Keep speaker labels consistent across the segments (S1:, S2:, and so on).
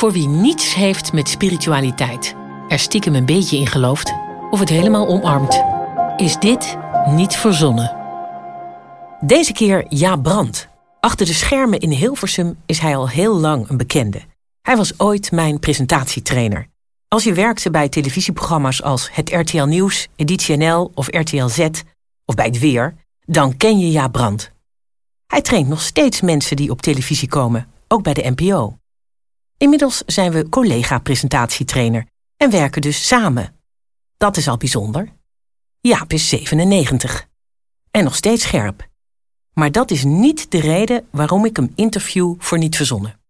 S1: Voor wie niets heeft met spiritualiteit, er stiekem een beetje in gelooft of het helemaal omarmt, is dit niet verzonnen. Deze keer Ja Brand. Achter de schermen in Hilversum is hij al heel lang een bekende. Hij was ooit mijn presentatietrainer. Als je werkte bij televisieprogramma's als het RTL Nieuws, Editie NL of RTL Z, of bij het Weer, dan ken je Ja Brand. Hij traint nog steeds mensen die op televisie komen, ook bij de NPO. Inmiddels zijn we collega-presentatietrainer en werken dus samen. Dat is al bijzonder. Jaap is 97 en nog steeds scherp. Maar dat is niet de reden waarom ik hem interview voor Niet Verzonnen.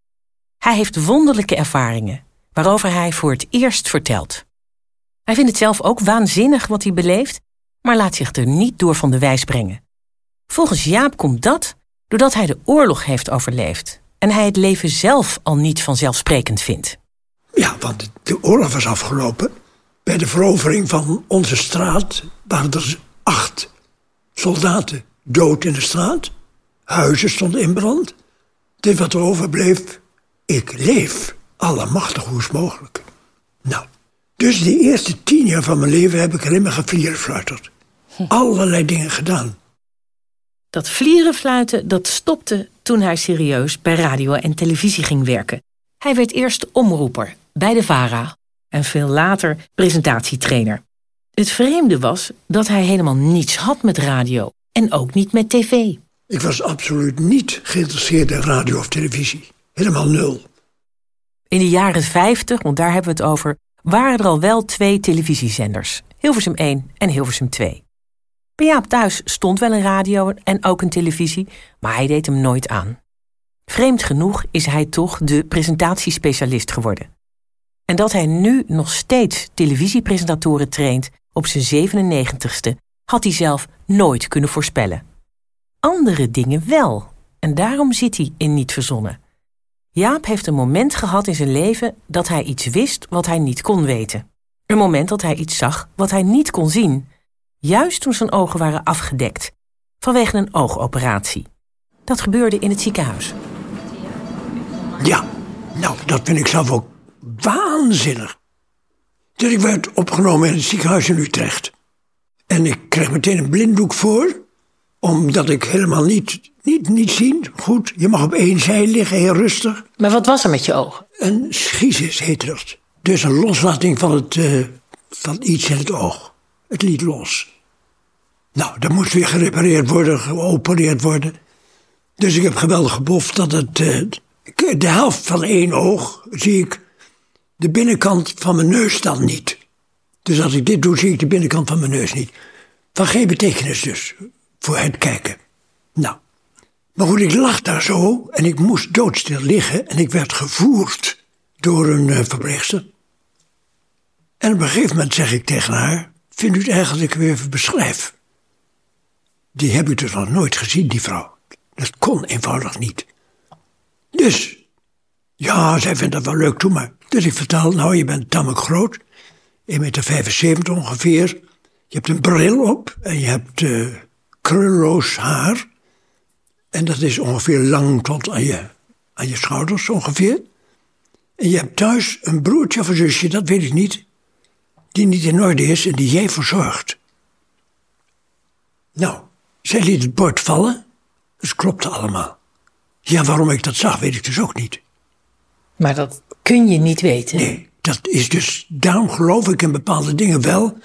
S1: Hij heeft wonderlijke ervaringen, waarover hij voor het eerst vertelt. Hij vindt het zelf ook waanzinnig wat hij beleeft, maar laat zich er niet door van de wijs brengen. Volgens Jaap komt dat doordat hij de oorlog heeft overleefd en hij het leven zelf al niet vanzelfsprekend vindt.
S2: Ja, want de oorlog was afgelopen. Bij de verovering van onze straat waren er acht soldaten dood in de straat. Huizen stonden in brand. Dit wat er overbleef, ik leef. Allemachtig hoe is mogelijk. Nou, dus de eerste tien jaar van mijn leven heb ik alleen maar geflierenfluiterd. Hm. Allerlei dingen gedaan.
S1: Dat vlierenfluiten dat stopte toen hij serieus bij radio en televisie ging werken. Hij werd eerst omroeper bij de VARA en veel later presentatietrainer. Het vreemde was dat hij helemaal niets had met radio en ook niet met tv.
S2: Ik was absoluut niet geïnteresseerd in radio of televisie. Helemaal nul.
S1: In de jaren 50, want daar hebben we het over, waren er al wel twee televisiezenders. Hilversum 1 en Hilversum 2. Jaap thuis stond wel een radio en ook een televisie, maar hij deed hem nooit aan. Vreemd genoeg is hij toch de presentatiespecialist geworden. En dat hij nu nog steeds televisiepresentatoren traint op zijn 97ste, had hij zelf nooit kunnen voorspellen. Andere dingen wel, en daarom zit hij in Niet Verzonnen. Jaap heeft een moment gehad in zijn leven dat hij iets wist wat hij niet kon weten. Een moment dat hij iets zag wat hij niet kon zien, juist toen zijn ogen waren afgedekt, vanwege een oogoperatie. Dat gebeurde in het ziekenhuis.
S2: Ja, nou, dat vind ik zelf ook waanzinnig. Dus ik werd opgenomen in het ziekenhuis in Utrecht. En ik kreeg meteen een blinddoek voor, omdat ik helemaal niet, niet, niet zien. Goed, je mag op één zij liggen, heel rustig.
S1: Maar wat was er met je ogen?
S2: Een schisis heet dat. Dus een loslating van, het, uh, van iets in het oog. Het liet los. Nou, dat moest weer gerepareerd worden, geopereerd worden. Dus ik heb geweldig geboft dat het. Uh, de helft van één oog zie ik de binnenkant van mijn neus dan niet. Dus als ik dit doe, zie ik de binnenkant van mijn neus niet. Van geen betekenis dus, voor het kijken. Nou, maar goed, ik lag daar zo en ik moest doodstil liggen en ik werd gevoerd door een uh, verpleegster. En op een gegeven moment zeg ik tegen haar, vindt u het eigenlijk weer beschrijf? Die heb u dus nog nooit gezien, die vrouw. Dat kon eenvoudig niet. Dus, ja, zij vindt dat wel leuk, toe maar. Dus ik vertel, nou, je bent tamelijk groot. 1,75 meter ongeveer. Je hebt een bril op en je hebt uh, krulloos haar. En dat is ongeveer lang tot aan je, aan je schouders ongeveer. En je hebt thuis een broertje of een zusje, dat weet ik niet, die niet in orde is en die jij verzorgt. Nou, zij liet het bord vallen. Dus klopte allemaal. Ja, waarom ik dat zag, weet ik dus ook niet.
S1: Maar dat kun je niet weten.
S2: Nee, dat is dus, daarom geloof ik in bepaalde dingen wel.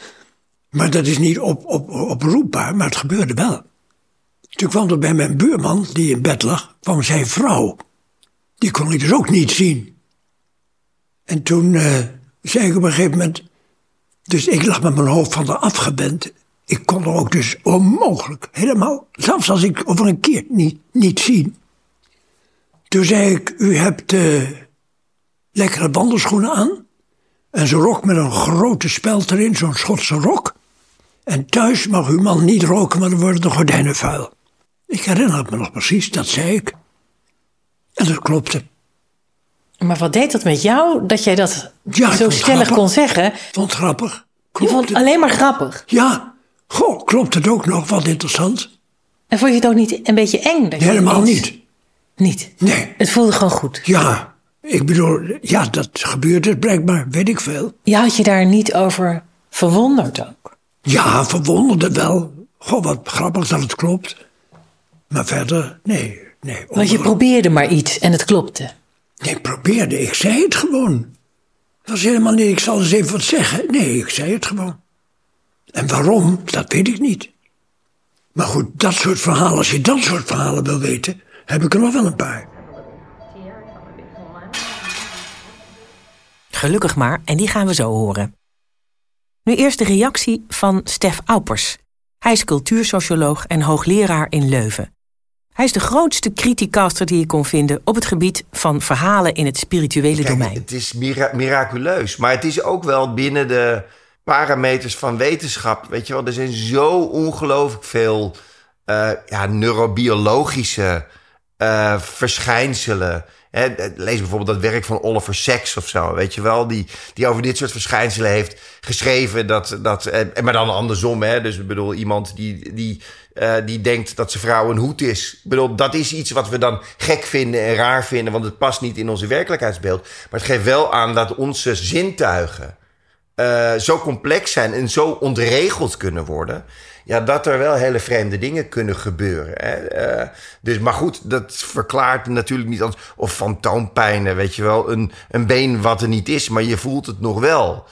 S2: Maar dat is niet op, op, oproepbaar, maar het gebeurde wel. Toen kwam er bij mijn buurman, die in bed lag, kwam zijn vrouw. Die kon ik dus ook niet zien. En toen uh, zei ik op een gegeven moment. Dus ik lag met mijn hoofd van de afgebend. Ik kon er ook dus onmogelijk, helemaal, zelfs als ik over een keer niet, niet zien. Toen zei ik, u hebt uh, lekkere wandelschoenen aan. En zo'n rok met een grote speld erin, zo'n Schotse rok. En thuis mag uw man niet roken, maar dan worden de gordijnen vuil. Ik herinner me nog precies, dat zei ik. En dat klopte.
S1: Maar wat deed dat met jou, dat jij dat zo stellig kon zeggen?
S2: Vond het grappig.
S1: je vond het alleen maar grappig?
S2: Ja. Goh, klopt het ook nog, wat interessant.
S1: En vond je het ook niet een beetje eng?
S2: Dat Helemaal niet.
S1: Niet?
S2: Nee.
S1: Het voelde gewoon goed?
S2: Ja. Ik bedoel, ja, dat gebeurt het blijkbaar, weet ik veel.
S1: Je had je daar niet over verwonderd ook?
S2: Ja, verwonderde wel. Goh, wat grappig dat het klopt. Maar verder, nee, nee.
S1: Want je probeerde maar iets en het klopte.
S2: Nee, probeerde, ik zei het gewoon. Het was helemaal niet, ik zal eens even wat zeggen. Nee, ik zei het gewoon. En waarom, dat weet ik niet. Maar goed, dat soort verhalen, als je dat soort verhalen wil weten, heb ik er nog wel een paar.
S1: Gelukkig maar, en die gaan we zo horen. Nu eerst de reactie van Stef Aupers. Hij is cultuursocioloog en hoogleraar in Leuven. Hij is de grootste criticaster die je kon vinden op het gebied van verhalen in het spirituele
S3: Kijk,
S1: domein.
S3: Het is mira miraculeus, maar het is ook wel binnen de parameters van wetenschap. Weet je wel, er zijn zo ongelooflijk veel uh, ja, neurobiologische uh, verschijnselen. Lees bijvoorbeeld dat werk van Oliver Sacks of zo, weet je wel, die, die over dit soort verschijnselen heeft geschreven. Dat, dat, eh, maar dan andersom, hè, dus ik bedoel, iemand die, die, uh, die denkt dat zijn vrouw een hoed is. Bedoel, dat is iets wat we dan gek vinden en raar vinden, want het past niet in onze werkelijkheidsbeeld. Maar het geeft wel aan dat onze zintuigen uh, zo complex zijn en zo ontregeld kunnen worden ja, dat er wel hele vreemde dingen kunnen gebeuren. Hè? Uh, dus, maar goed, dat verklaart natuurlijk niet anders. Of fantoompijnen, weet je wel. Een, een been wat er niet is, maar je voelt het nog wel.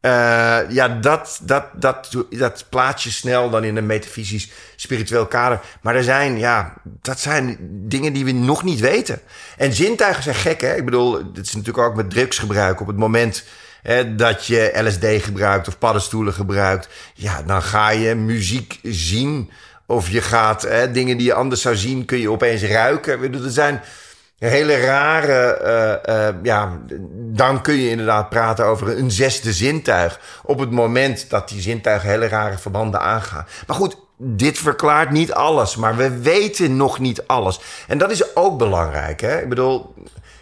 S3: Uh, ja, dat, dat, dat, dat plaats je snel dan in een metafysisch spiritueel kader. Maar er zijn, ja, dat zijn dingen die we nog niet weten. En zintuigen zijn gek, hè? Ik bedoel, het is natuurlijk ook met drugsgebruik. Op het moment dat je LSD gebruikt of paddenstoelen gebruikt. Ja, dan ga je muziek zien. Of je gaat hè, dingen die je anders zou zien, kun je opeens ruiken. Er zijn hele rare. Uh, uh, ja, dan kun je inderdaad praten over een zesde zintuig. Op het moment dat die zintuigen hele rare verbanden aangaan. Maar goed, dit verklaart niet alles. Maar we weten nog niet alles. En dat is ook belangrijk. Hè? Ik bedoel.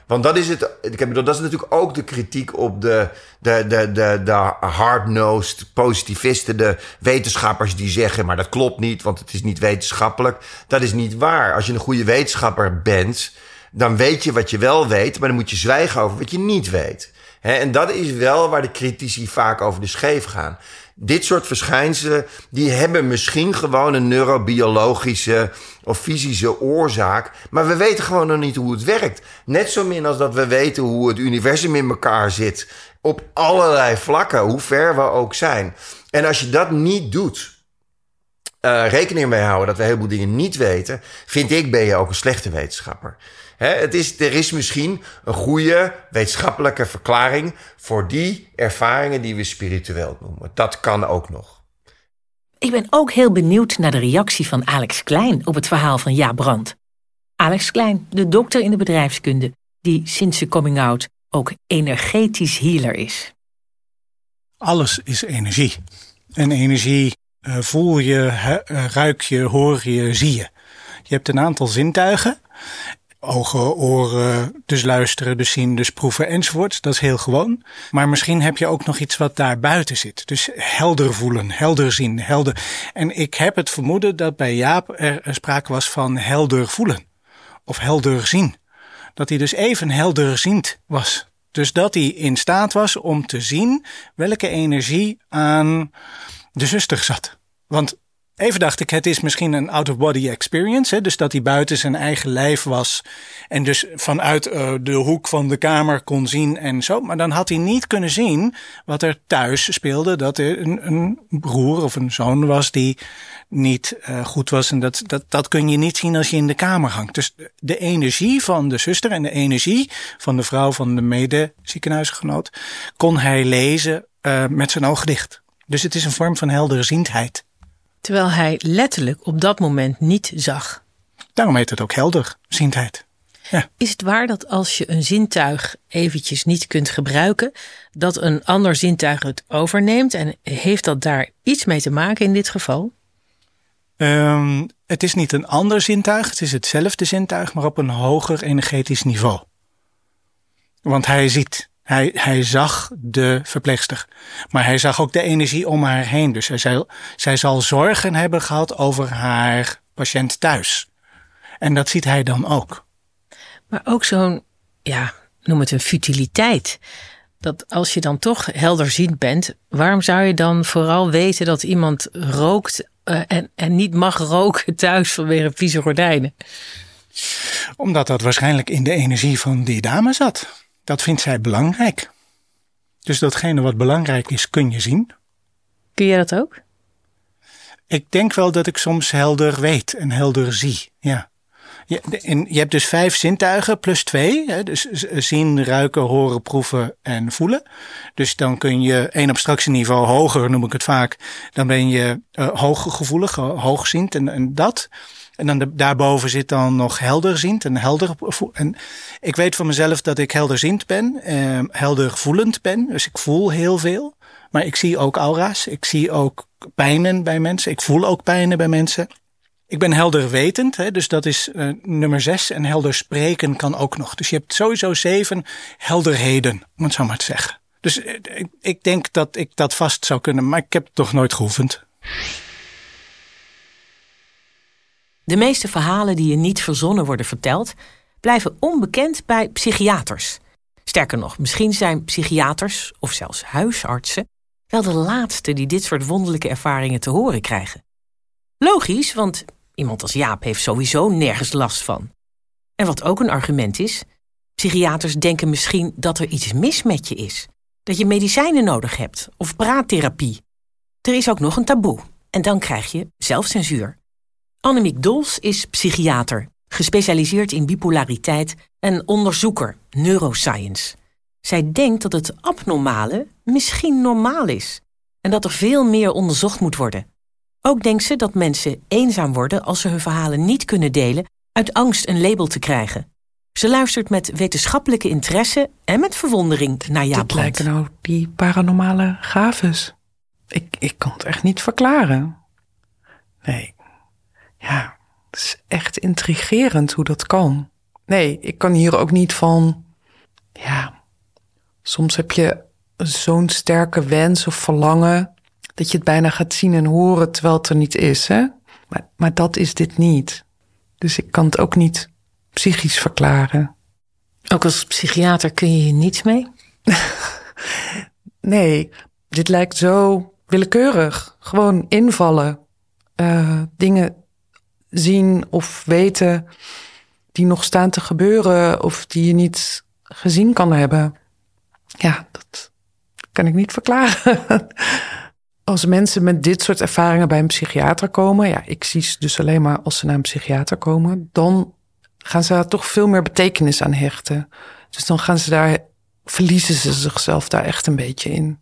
S3: Want dat is het. Ik bedoel, dat is natuurlijk ook de kritiek op de, de, de, de, de hard-nosed positivisten, de wetenschappers die zeggen: maar dat klopt niet, want het is niet wetenschappelijk. Dat is niet waar. Als je een goede wetenschapper bent, dan weet je wat je wel weet, maar dan moet je zwijgen over wat je niet weet. en dat is wel waar de critici vaak over de scheef gaan. Dit soort verschijnselen, die hebben misschien gewoon een neurobiologische of fysische oorzaak. Maar we weten gewoon nog niet hoe het werkt. Net zo min als dat we weten hoe het universum in elkaar zit. Op allerlei vlakken, hoe ver we ook zijn. En als je dat niet doet, uh, rekening mee houden dat we een heleboel dingen niet weten, vind ik ben je ook een slechte wetenschapper. Het is, er is misschien een goede wetenschappelijke verklaring voor die ervaringen die we spiritueel noemen. Dat kan ook nog.
S1: Ik ben ook heel benieuwd naar de reactie van Alex Klein op het verhaal van Ja Brand. Alex Klein, de dokter in de bedrijfskunde, die sinds zijn coming out ook energetisch healer is.
S4: Alles is energie. En energie uh, voel je, uh, ruik je, hoor je, zie je. Je hebt een aantal zintuigen. Ogen, oren, dus luisteren, dus zien, dus proeven enzovoort. Dat is heel gewoon. Maar misschien heb je ook nog iets wat daar buiten zit. Dus helder voelen, helder zien, helder. En ik heb het vermoeden dat bij Jaap er sprake was van helder voelen. Of helder zien. Dat hij dus even helderziend was. Dus dat hij in staat was om te zien welke energie aan de zuster zat. Want even dacht ik, het is misschien een out-of-body experience. Hè? Dus dat hij buiten zijn eigen lijf was. En dus vanuit uh, de hoek van de kamer kon zien en zo. Maar dan had hij niet kunnen zien wat er thuis speelde. Dat er een, een broer of een zoon was die niet uh, goed was. En dat, dat, dat kun je niet zien als je in de kamer hangt. Dus de energie van de zuster en de energie van de vrouw van de mede-ziekenhuisgenoot kon hij lezen uh, met zijn oog dicht. Dus het is een vorm van helderziendheid.
S1: Terwijl hij letterlijk op dat moment niet zag.
S4: Daarom heet het ook helderziendheid. Ja.
S1: Is het waar dat als je een zintuig eventjes niet kunt gebruiken, dat een ander zintuig het overneemt? En heeft dat daar iets mee te maken in dit geval?
S4: Um, het is niet een ander zintuig, het is hetzelfde zintuig, maar op een hoger energetisch niveau. Want hij ziet, hij, hij zag de verpleegster. Maar hij zag ook de energie om haar heen. Dus hij zei, zij zal zorgen hebben gehad over haar patiënt thuis. En dat ziet hij dan ook.
S1: Maar ook zo'n, ja, noem het een futiliteit. Dat als je dan toch helderziend bent, waarom zou je dan vooral weten dat iemand rookt eh, en, en niet mag roken thuis vanwege vieze gordijnen?
S4: Omdat dat waarschijnlijk in de energie van die dame zat. Dat vindt zij belangrijk. Dus datgene wat belangrijk is, kun je zien.
S1: Kun je dat ook?
S4: Ik denk wel dat ik soms helder weet en helder zie. Ja. Je, en je hebt dus vijf zintuigen plus twee. Hè, dus zien, ruiken, horen, proeven en voelen. Dus dan kun je één abstractieniveau hoger, noem ik het vaak. Dan ben je uh, hooggevoelig, hoogziend en, en dat. En dan daarboven zit dan nog helderziend en helder. En ik weet van mezelf dat ik helderziend ben, eh, heldervoelend ben. Dus ik voel heel veel. Maar ik zie ook aura's. Ik zie ook pijnen bij mensen. Ik voel ook pijnen bij mensen. Ik ben helderwetend, hè, dus dat is uh, nummer zes. En helder spreken kan ook nog. Dus je hebt sowieso zeven helderheden, om het zo maar te zeggen. Dus uh, ik denk dat ik dat vast zou kunnen, maar ik heb het toch nooit geoefend.
S1: De meeste verhalen die je niet verzonnen worden verteld, blijven onbekend bij psychiaters. Sterker nog, misschien zijn psychiaters of zelfs huisartsen wel de laatste die dit soort wonderlijke ervaringen te horen krijgen. Logisch, want iemand als Jaap heeft sowieso nergens last van. En wat ook een argument is, psychiaters denken misschien dat er iets mis met je is. Dat je medicijnen nodig hebt of praattherapie. Er is ook nog een taboe en dan krijg je zelfcensuur. Annemiek Dols is psychiater, gespecialiseerd in bipolariteit en onderzoeker neuroscience. Zij denkt dat het abnormale misschien normaal is en dat er veel meer onderzocht moet worden. Ook denkt ze dat mensen eenzaam worden als ze hun verhalen niet kunnen delen uit angst een label te krijgen. Ze luistert met wetenschappelijke interesse en met verwondering naar Jaap
S5: Dit lijken nou die paranormale gaves. Ik, ik kan het echt niet verklaren. Nee. Ja, het is echt intrigerend hoe dat kan. Nee, ik kan hier ook niet van. Ja, soms heb je zo'n sterke wens of verlangen dat je het bijna gaat zien en horen terwijl het er niet is. Hè? Maar, maar dat is dit niet. Dus ik kan het ook niet psychisch verklaren.
S1: Ook als psychiater kun je hier niets mee?
S5: nee, dit lijkt zo willekeurig. Gewoon invallen. Uh, dingen zien of weten die nog staan te gebeuren of die je niet gezien kan hebben. Ja, dat kan ik niet verklaren. Als mensen met dit soort ervaringen bij een psychiater komen, ja, ik zie ze dus alleen maar als ze naar een psychiater komen, dan gaan ze daar toch veel meer betekenis aan hechten. Dus dan gaan ze daar, verliezen ze zichzelf daar echt een beetje in.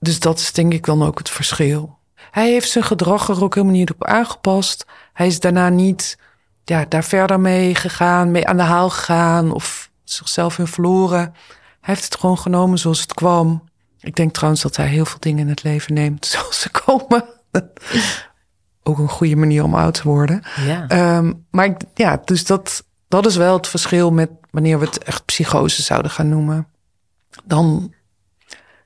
S5: Dus dat is denk ik dan ook het verschil. Hij heeft zijn gedrag er ook helemaal niet op aangepast. Hij is daarna niet ja, daar verder mee gegaan, mee aan de haal gegaan of zichzelf in verloren. Hij heeft het gewoon genomen zoals het kwam. Ik denk trouwens dat hij heel veel dingen in het leven neemt zoals ze komen. Ook een goede manier om oud te worden.
S1: Ja.
S5: Um, maar ik, ja, dus dat, dat is wel het verschil met wanneer we het echt psychose zouden gaan noemen. Dan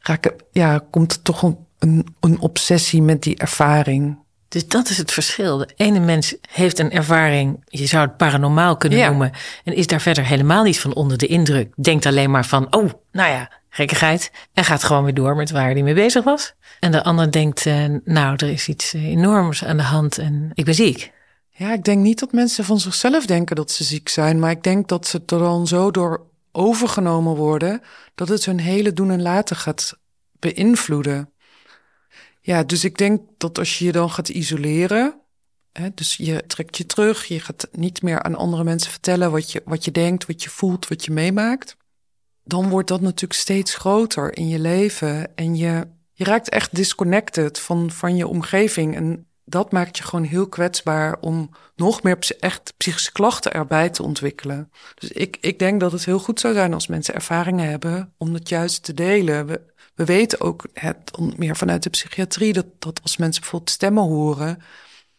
S5: raak, ja, komt er toch een, een, een obsessie met die ervaring.
S1: Dus dat is het verschil. De ene mens heeft een ervaring, je zou het paranormaal kunnen
S5: Ja.
S1: noemen, en is daar verder helemaal niet van onder de indruk. Denkt alleen maar van, oh, nou ja, gekkigheid. En gaat gewoon weer door met waar hij mee bezig was. En de ander denkt, eh, nou, er is iets eh, enorms aan de hand en ik ben ziek.
S5: Ja, ik denk niet dat mensen van zichzelf denken dat ze ziek zijn, maar ik denk dat ze er dan zo door overgenomen worden dat het hun hele doen en laten gaat beïnvloeden. Ja, dus ik denk dat als je je dan gaat isoleren, hè, dus je trekt je terug, je gaat niet meer aan andere mensen vertellen wat je, wat je denkt, wat je voelt, wat je meemaakt, dan wordt dat natuurlijk steeds groter in je leven en je, je raakt echt disconnected van, van je omgeving en dat maakt je gewoon heel kwetsbaar om nog meer echt psychische klachten erbij te ontwikkelen. Dus ik, ik denk dat het heel goed zou zijn als mensen ervaringen hebben om dat juist te delen. We, we weten ook het meer vanuit de psychiatrie dat, dat als mensen bijvoorbeeld stemmen horen.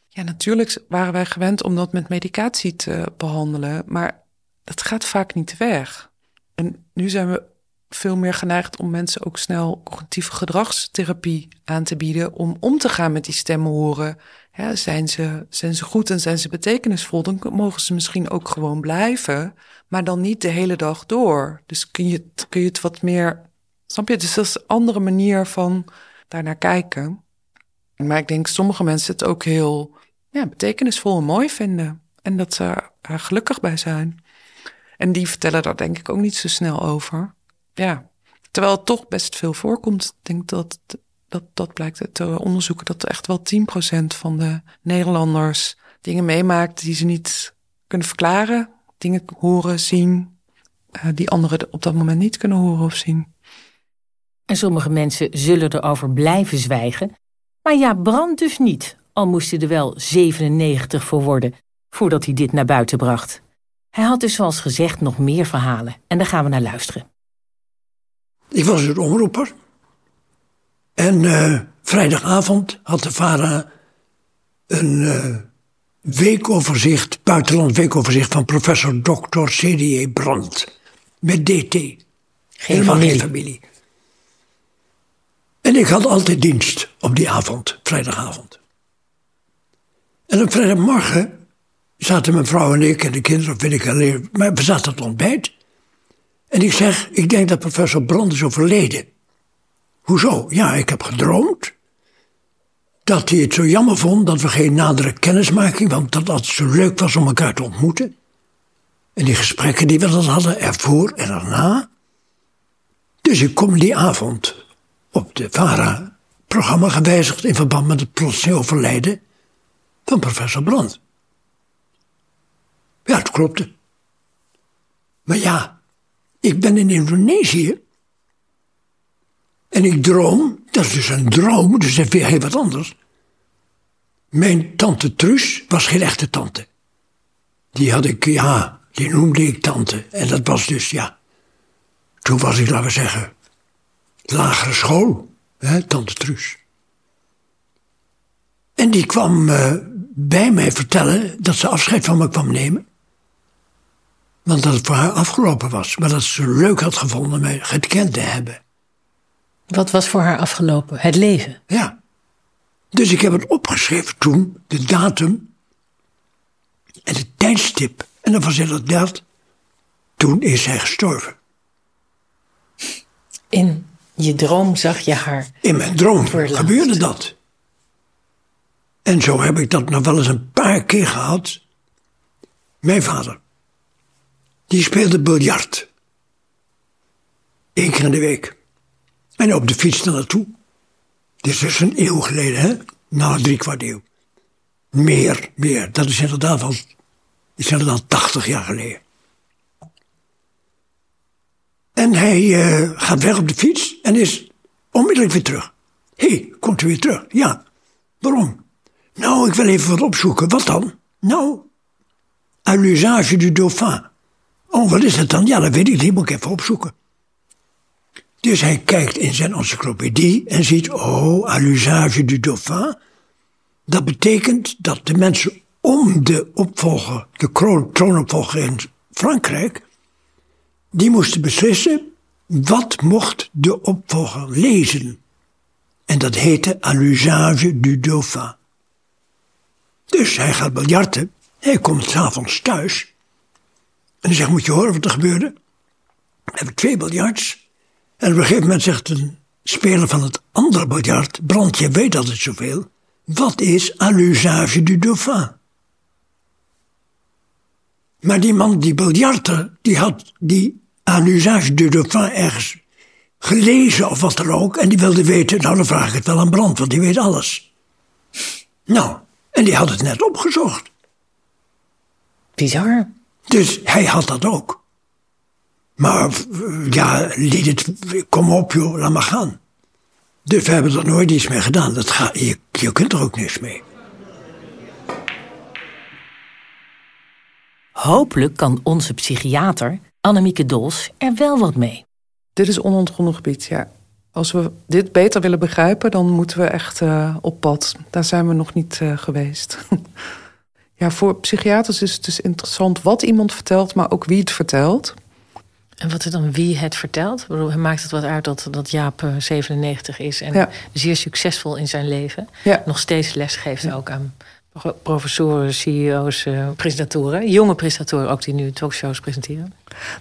S5: Ja, natuurlijk waren wij gewend om dat met medicatie te behandelen, maar dat gaat vaak niet weg. En nu zijn we veel meer geneigd om mensen ook snel cognitieve gedragstherapie aan te bieden om om te gaan met die stemmen horen zijn, ze, zijn ze goed en zijn ze betekenisvol, dan mogen ze misschien ook gewoon blijven, maar dan niet de hele dag door. Dus kun je, kun je het wat meer. Snap je? Dus dat is een andere manier van daarnaar kijken. Maar ik denk sommige mensen het ook heel ja, betekenisvol en mooi vinden. En dat ze er gelukkig bij zijn. En die vertellen daar denk ik ook niet zo snel over. Ja, terwijl het toch best veel voorkomt. Ik denk dat dat, dat blijkt uit onderzoeken dat echt wel 10% van de Nederlanders dingen meemaakt die ze niet kunnen verklaren. Dingen horen, zien, uh, die anderen op dat moment niet kunnen horen of zien.
S1: En sommige mensen zullen erover blijven zwijgen. Maar ja, Brand dus niet, al moest hij er wel 97 voor worden voordat hij dit naar buiten bracht. Hij had dus zoals gezegd nog meer verhalen en daar gaan we naar luisteren.
S2: Ik was het omroeper en uh, vrijdagavond had de VARA een uh, weekoverzicht, buitenland weekoverzicht van professor Dr. C.D.E. Brandt. Met DT.
S1: Geen familie. geen familie.
S2: En ik had altijd dienst op die avond, vrijdagavond. En op vrijdagmorgen zaten mijn vrouw en ik en de kinderen, of weet ik alleen, maar we zaten het ontbijt. En ik zeg, ik denk dat professor Brandt is overleden. Hoezo? Ja, ik heb gedroomd dat hij het zo jammer vond dat we geen nadere kennismaking, want dat het zo leuk was om elkaar te ontmoeten. En die gesprekken die we dan hadden, ervoor en erna. Dus ik kom die avond op de VARA-programma gewijzigd in verband met het plotseling overlijden van professor Brandt. Ja, het klopte. Maar ja, ik ben in Indonesië en ik droom, dat is dus een droom, dus dat is weer heel wat anders. Mijn tante Truus was geen echte tante. Die had ik, ja, die noemde ik tante. En dat was dus, ja. Toen was ik, laten we zeggen, lagere school, hè, tante Truus. En die kwam uh, bij mij vertellen dat ze afscheid van me kwam nemen. Want dat het voor haar afgelopen was. Maar dat ze leuk had gevonden mij gekend te hebben.
S1: Wat was voor haar afgelopen? Het leven?
S2: Ja. Dus ik heb het opgeschreven toen, de datum en het tijdstip. En dan was inderdaad, toen is zij gestorven.
S1: In je droom zag je haar?
S2: In mijn droom gebeurde dat. En zo heb ik dat nog wel eens een paar keer gehad. Mijn vader, die speelde biljart. Eén keer in de week. En op de fiets naar naartoe. Dit is dus een eeuw geleden, hè? Nou, drie kwart eeuw. Meer, meer. Dat is inderdaad al, is inderdaad 80 jaar geleden. En hij uh, gaat weg op de fiets en is onmiddellijk weer terug. Hé, hey, komt u weer terug? Ja. Waarom? Nou, ik wil even wat opzoeken. Wat dan? Nou, à du dauphin. Oh, wat is dat dan? Ja, dat weet ik niet. Moet ik even opzoeken. Dus hij kijkt in zijn encyclopedie en ziet, oh, à l'usage du dauphin. Dat betekent dat de mensen om de opvolger, de troonopvolger in Frankrijk, die moesten beslissen wat mocht de opvolger lezen. En dat heette à l'usage du dauphin. Dus hij gaat biljarten, hij komt s'avonds thuis. En hij zegt, moet je horen wat er gebeurde? We hebben twee biljarts. En op een gegeven moment zegt een speler van het andere biljart: Brand, je weet altijd zoveel. Wat is à l'usage du dauphin? Maar die man, die biljarter, die had die à l'usage du dauphin ergens gelezen of wat dan ook. En die wilde weten, nou dan vraag ik het wel aan Brand, want die weet alles. Nou, en die had het net opgezocht.
S1: Bizar.
S2: Dus hij had dat ook. Maar ja, liet het, kom op joh, laat maar gaan. Dus we hebben er nooit iets mee gedaan. Dat ga, je, je kunt er ook niks mee.
S1: Hopelijk kan onze psychiater, Annemieke Dols, er wel wat mee.
S5: Dit is onontgonnen gebied, ja. Als we dit beter willen begrijpen, dan moeten we echt uh, op pad. Daar zijn we nog niet uh, geweest. ja, voor psychiaters is het dus interessant wat iemand vertelt, maar ook wie het vertelt.
S1: En wat is dan wie het vertelt? Ik bedoel, maakt het wat uit dat, dat Jaap 97 is en zeer succesvol in zijn leven. Nog steeds lesgeeft ook aan professoren, CEO's, uh, presentatoren. Jonge presentatoren ook die nu talkshows presenteren.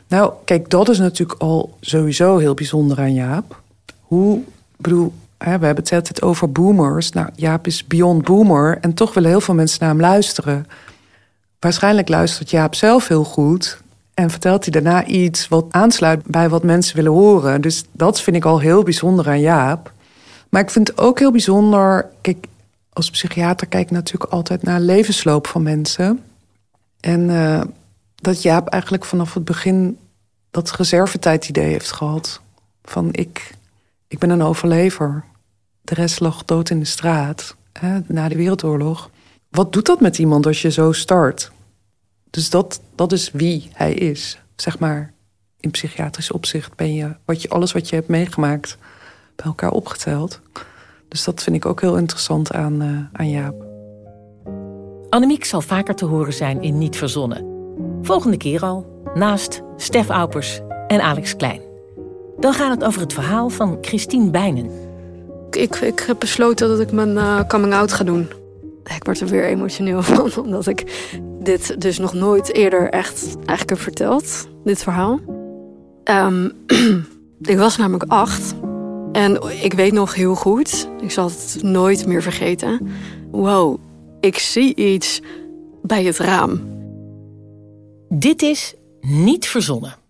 S5: Nou, kijk, dat is natuurlijk al sowieso heel bijzonder aan Jaap. Hoe, bedoel, we hebben het altijd over boomers. Nou, Jaap is beyond boomer en toch willen heel veel mensen naar hem luisteren. Waarschijnlijk luistert Jaap zelf heel goed en vertelt hij daarna iets wat aansluit bij wat mensen willen horen. Dus dat vind ik al heel bijzonder aan Jaap. Maar ik vind het ook heel bijzonder. Kijk, als psychiater kijk ik natuurlijk altijd naar levensloop van mensen. En uh, dat Jaap eigenlijk vanaf het begin dat reservetijd-idee heeft gehad. Van ik, ik ben een overlever. De rest lag dood in de straat hè, na de Wereldoorlog. Wat doet dat met iemand als je zo start? Dus dat, dat is wie hij is. Zeg maar, in psychiatrisch opzicht ben je, wat je alles wat je hebt meegemaakt bij elkaar opgeteld. Dus dat vind ik ook heel interessant aan, uh, aan Jaap.
S1: Annemiek zal vaker te horen zijn in Niet Verzonnen. Volgende keer al, naast Stef Aupers en Alex Klein. Dan gaat het over het verhaal van Christine Bijnen.
S6: Ik, ik heb besloten dat ik mijn uh, coming out ga doen. Ik word er weer emotioneel van, omdat ik dit dus nog nooit eerder echt eigenlijk heb verteld, dit verhaal. Um, ik was namelijk acht en ik weet nog heel goed, ik zal het nooit meer vergeten. Wow, ik zie iets bij het raam.
S1: Dit is Niet Verzonnen.